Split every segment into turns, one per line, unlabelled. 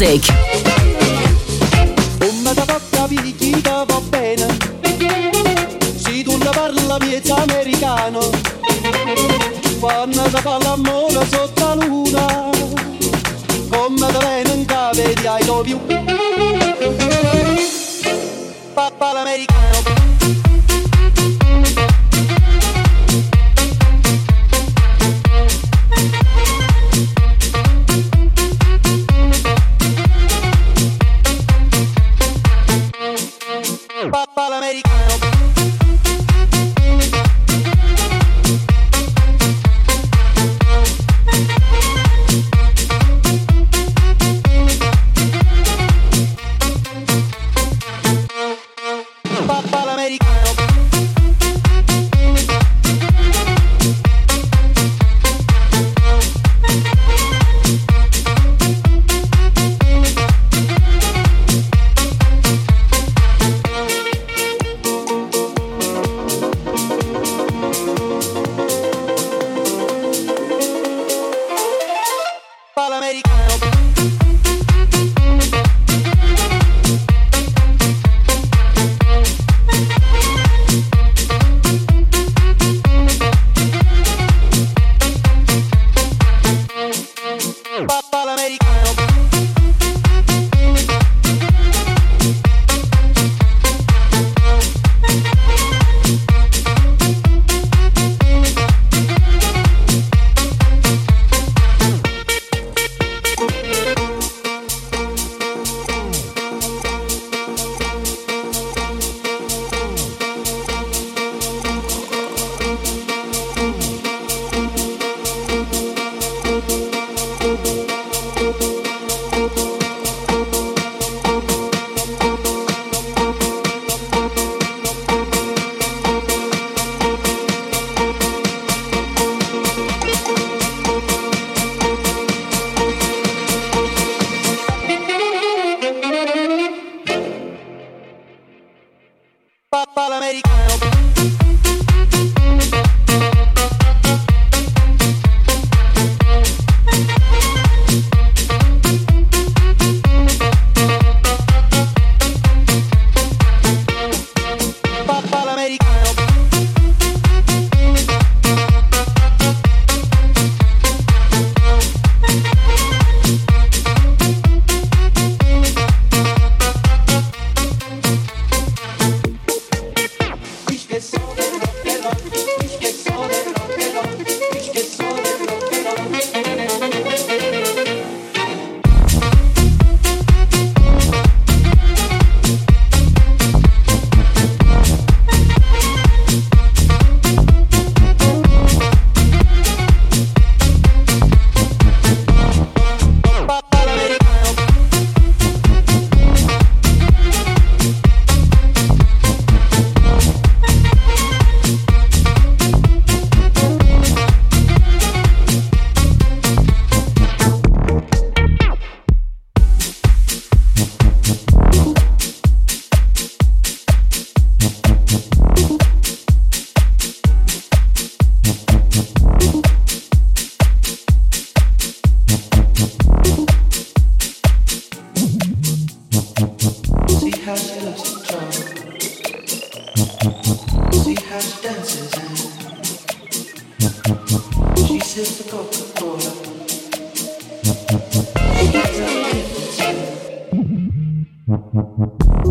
music.
Come da tocca picchita va bene. Se tu ne parla miezza americano Quando da fa l'amore sotto la luna. Come da bene in cave di I love you Papà l'americano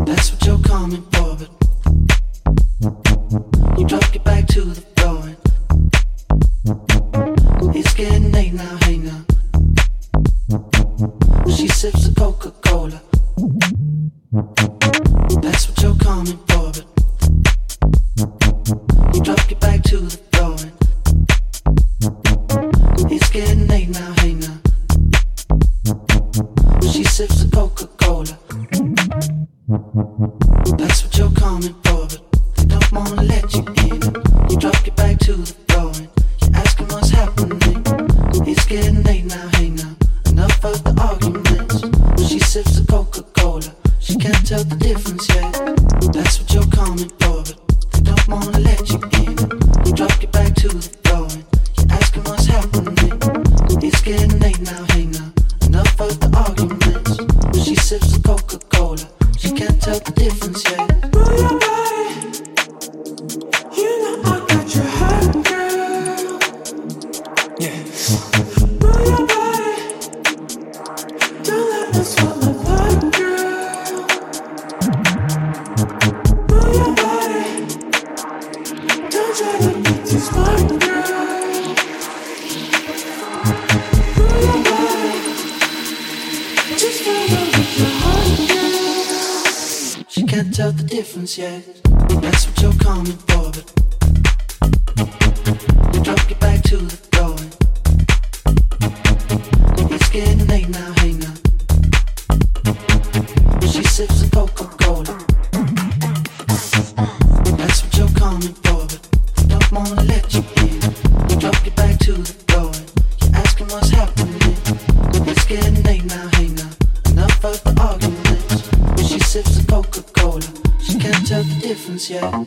That's what you're coming. ciel.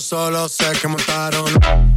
Solo sé que montaron.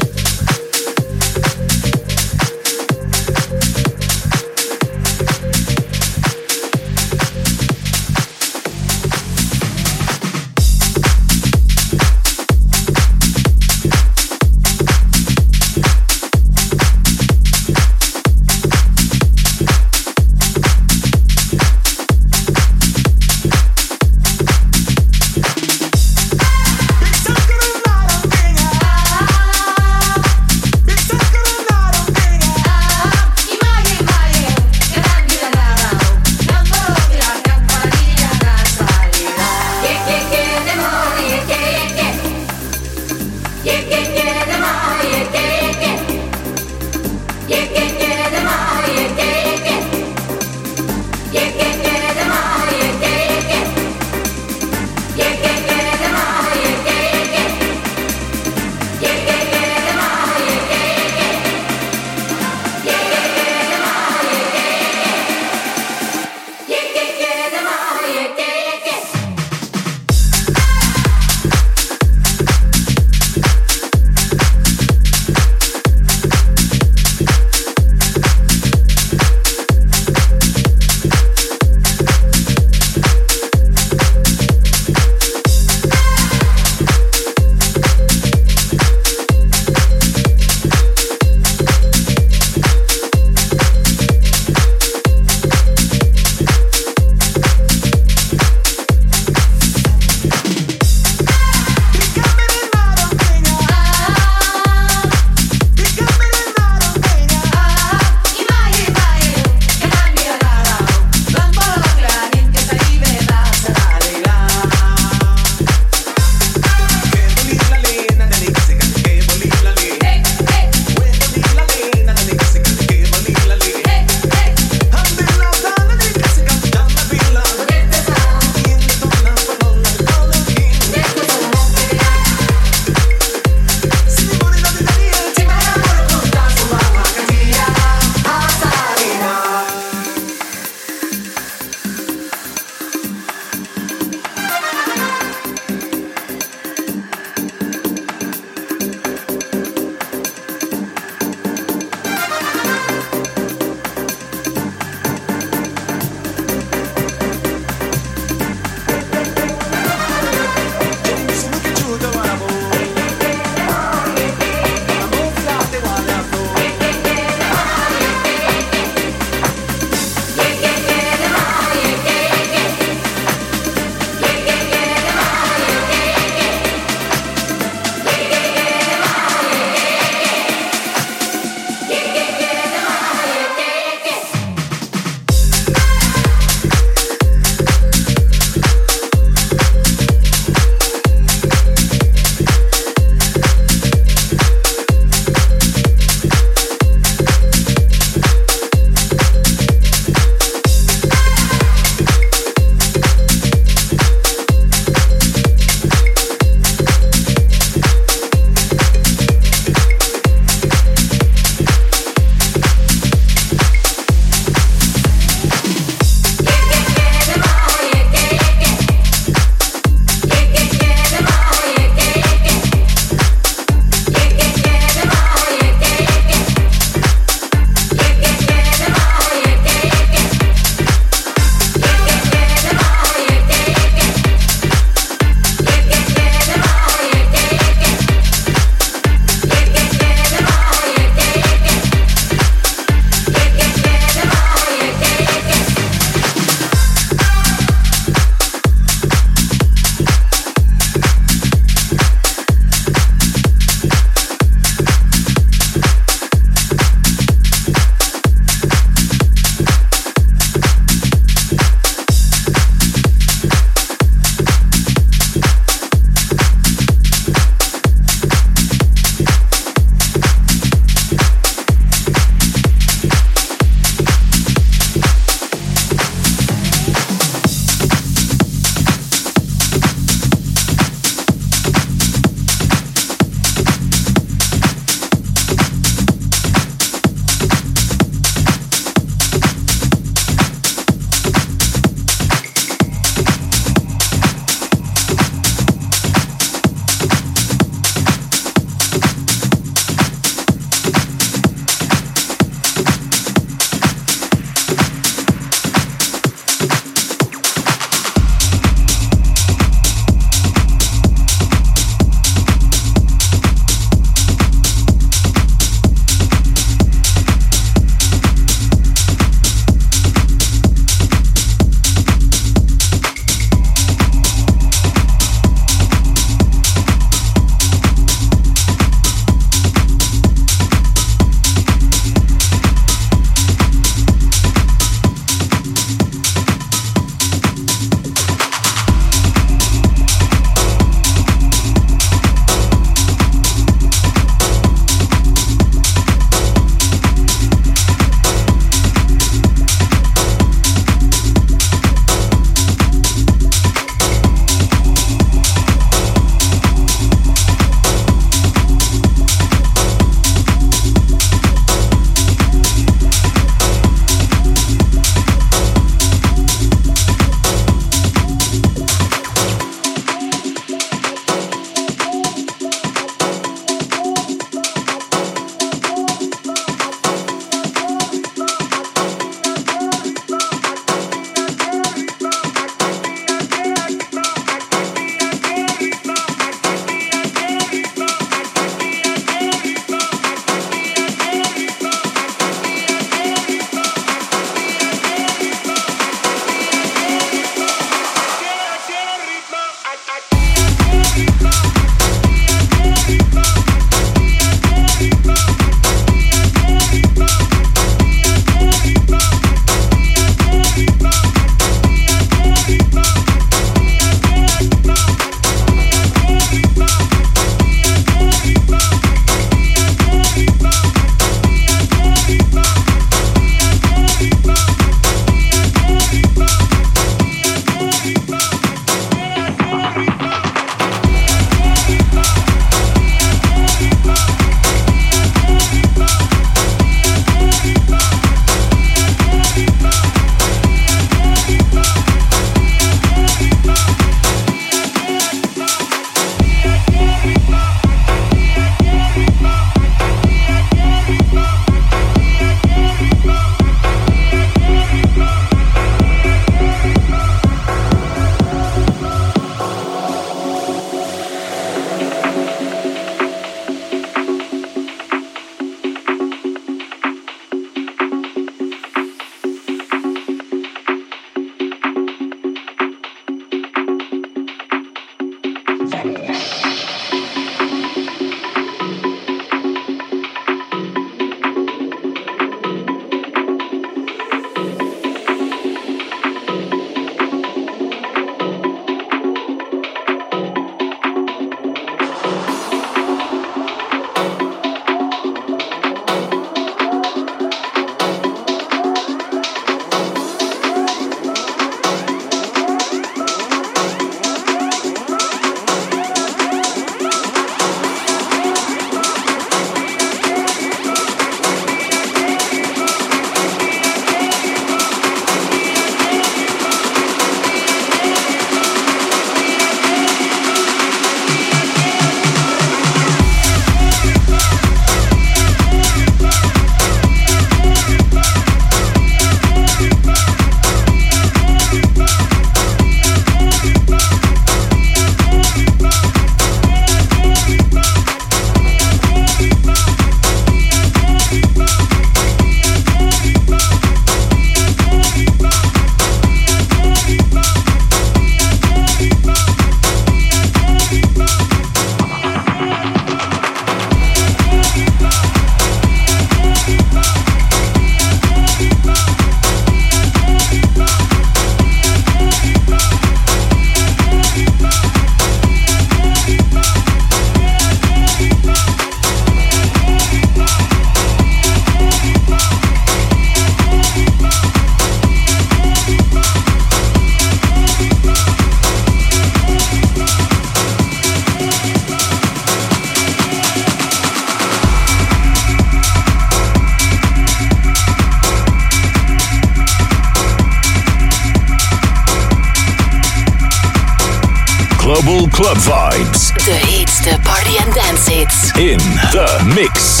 Club vibes.
The hits, the party and dance hits.
In the mix.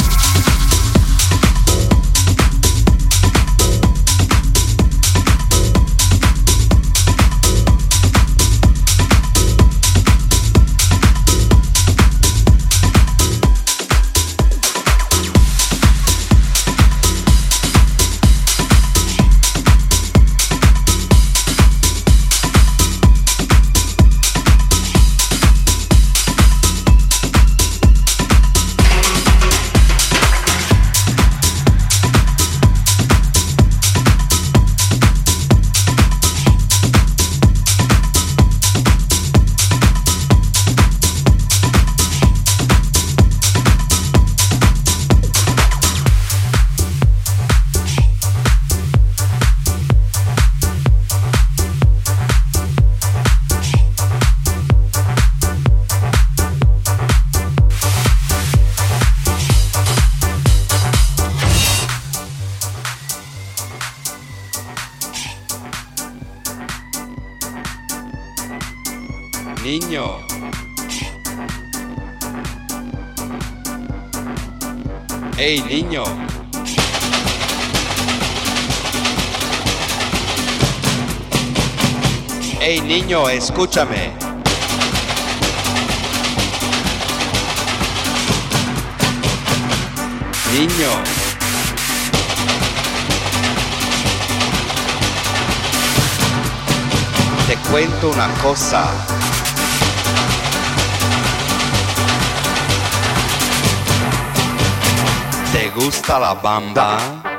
Hey, niño. Hey, niño, escúchame. Niño. Te cuento una cosa. ¿Te gusta la bamba?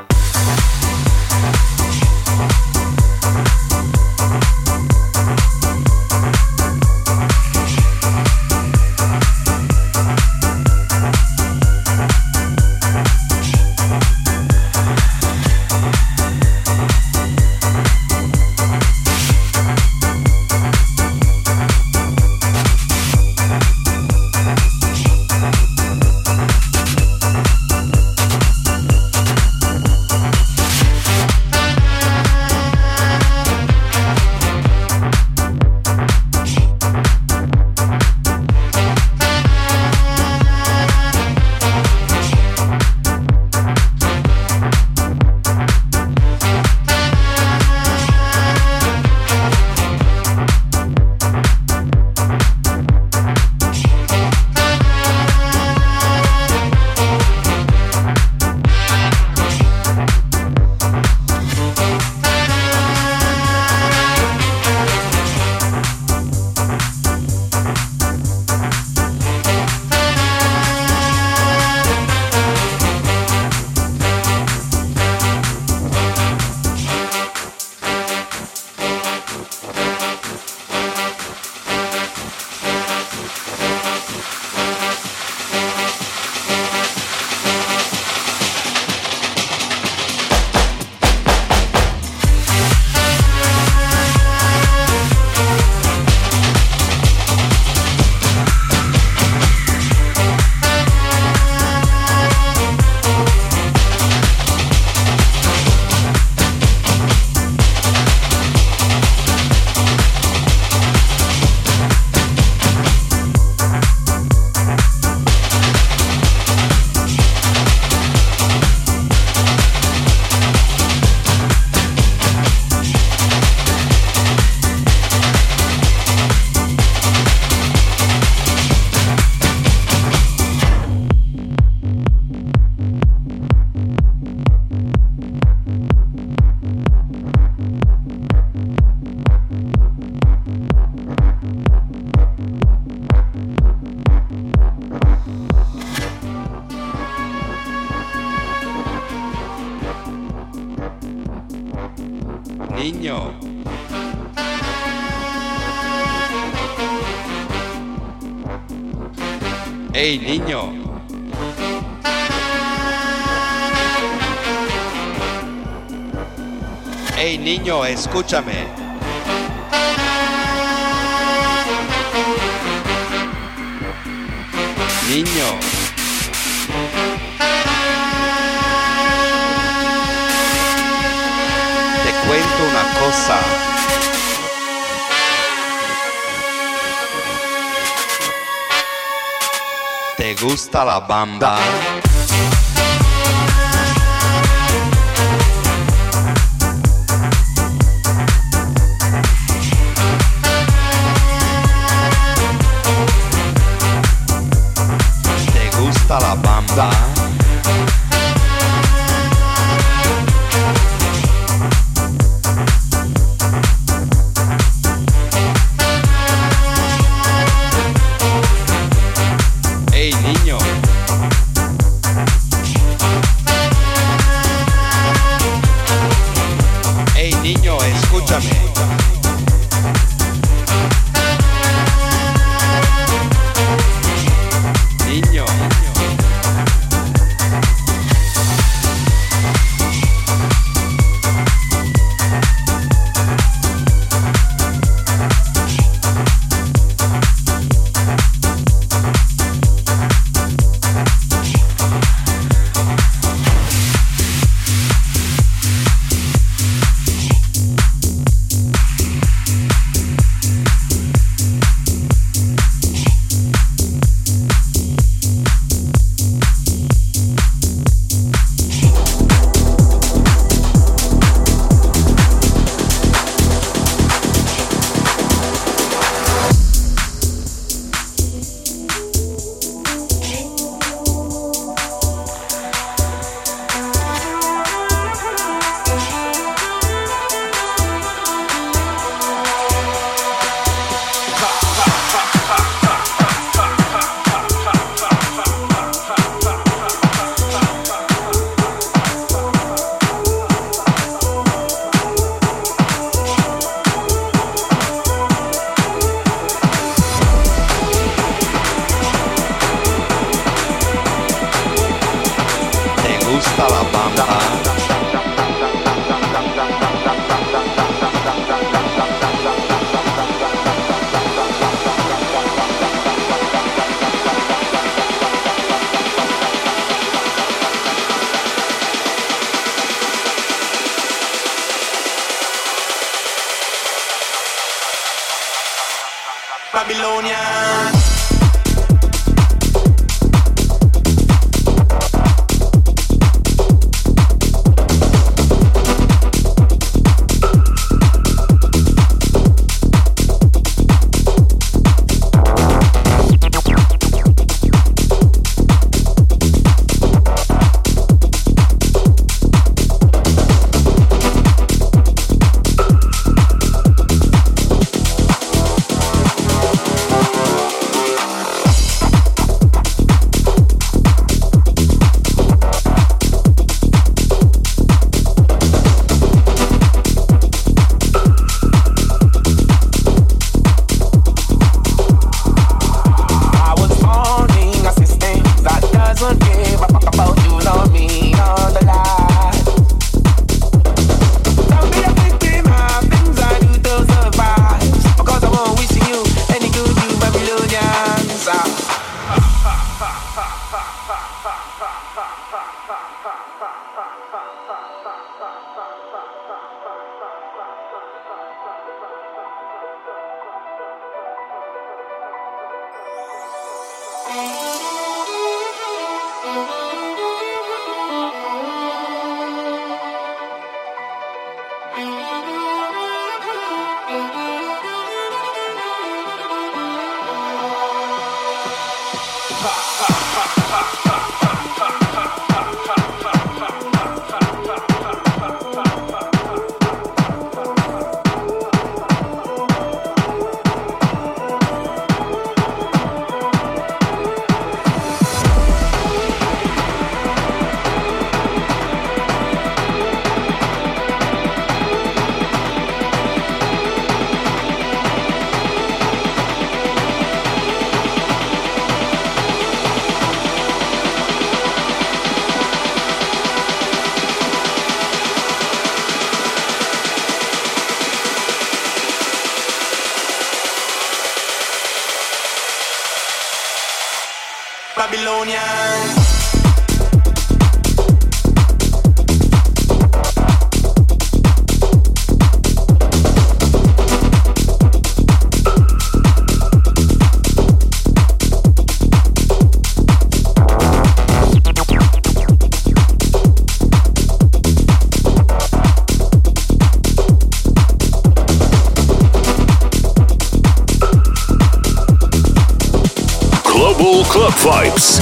¿Te
gusta la bamba?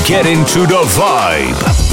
Get into the vibe.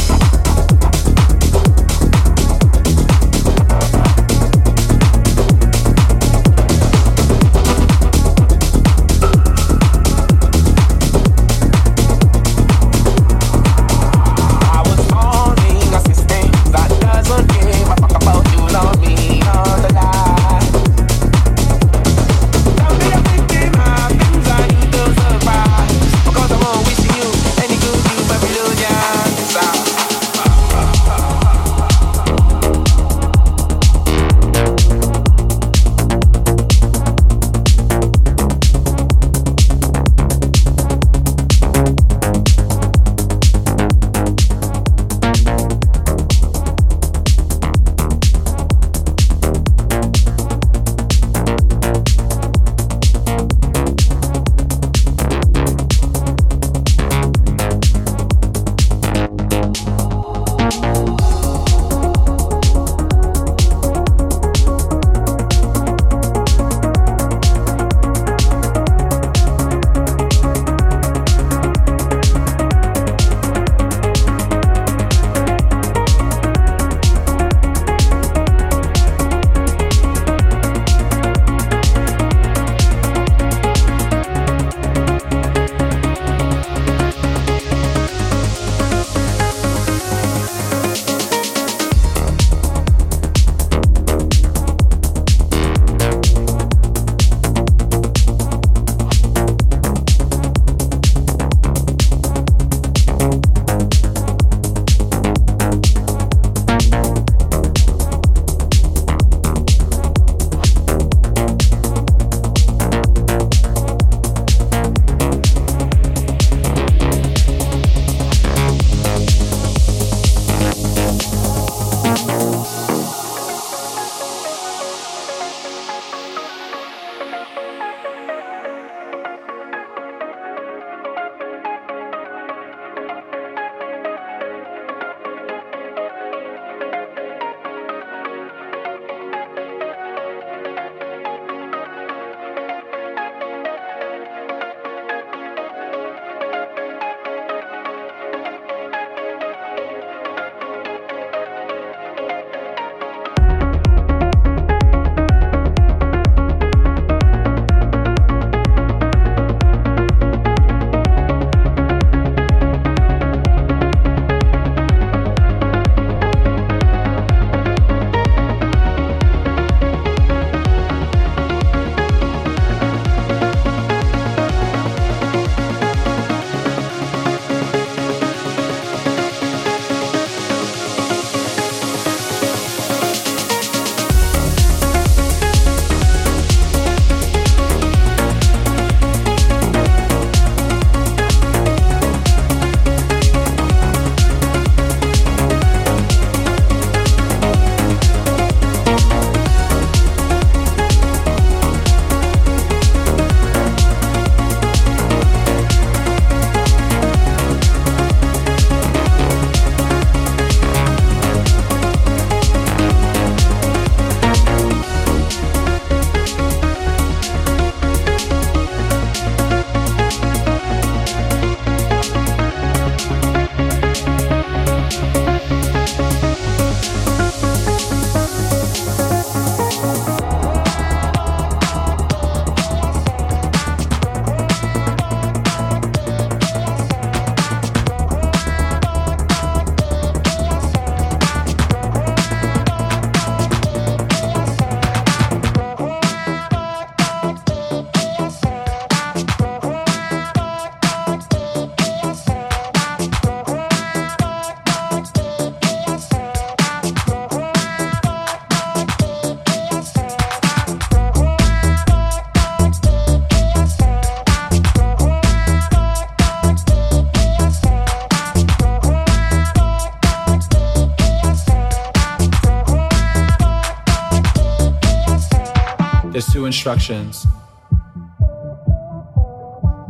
Instructions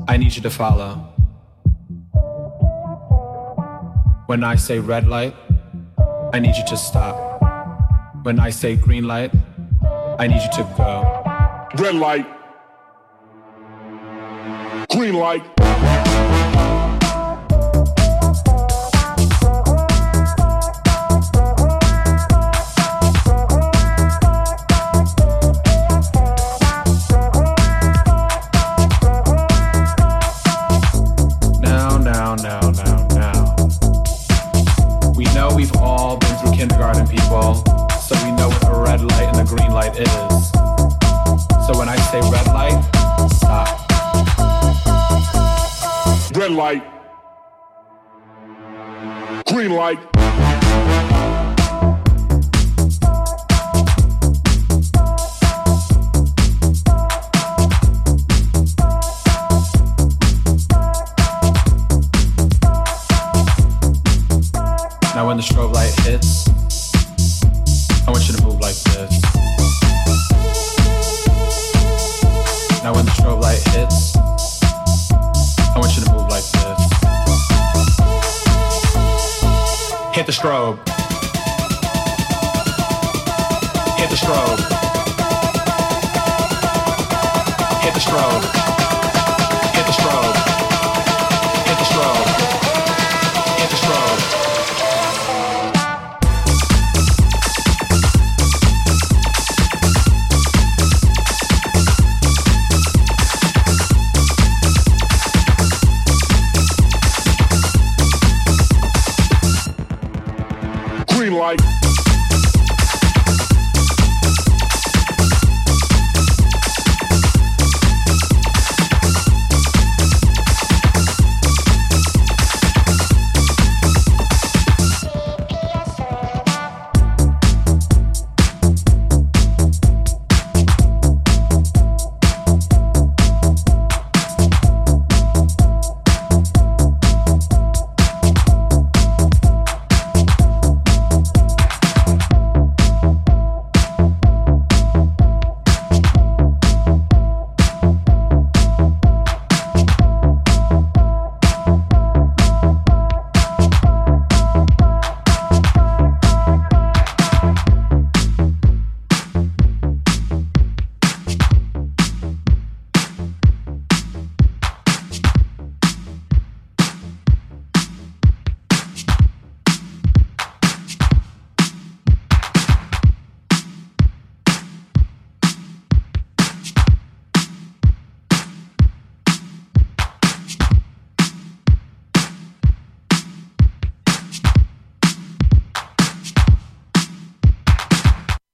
I need you to follow. When I say red light, I need you to stop. When I say green light, I need you to go.
Red light. Green light. is.
So when I say red light, stop. Red light. Green light. Now when the strobe Hit the strobe. Hit the strobe. Hit the strobe.